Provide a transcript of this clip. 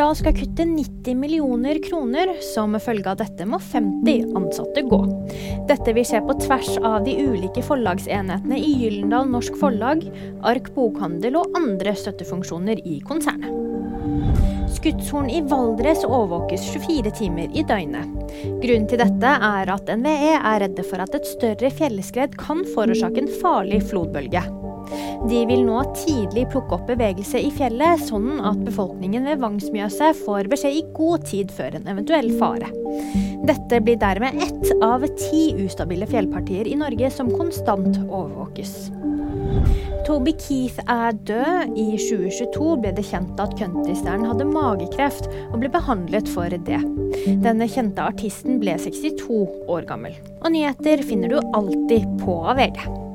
Gyldendal skal kutte 90 millioner kroner. Som følge av dette må 50 ansatte gå. Dette vil skje på tvers av de ulike forlagsenhetene i Gyllendal Norsk Forlag, Ark Bokhandel og andre støttefunksjoner i konsernet. Skuddshorn i Valdres overvåkes 24 timer i døgnet. Grunnen til dette er at NVE er redde for at et større fjellskred kan forårsake en farlig flodbølge. De vil nå tidlig plukke opp bevegelse i fjellet, sånn at befolkningen ved Vangsmjøset får beskjed i god tid før en eventuell fare. Dette blir dermed ett av ti ustabile fjellpartier i Norge som konstant overvåkes. Toby Keith er død. I 2022 ble det kjent at countrystjernen hadde magekreft og ble behandlet for det. Denne kjente artisten ble 62 år gammel. Og nyheter finner du alltid på VG.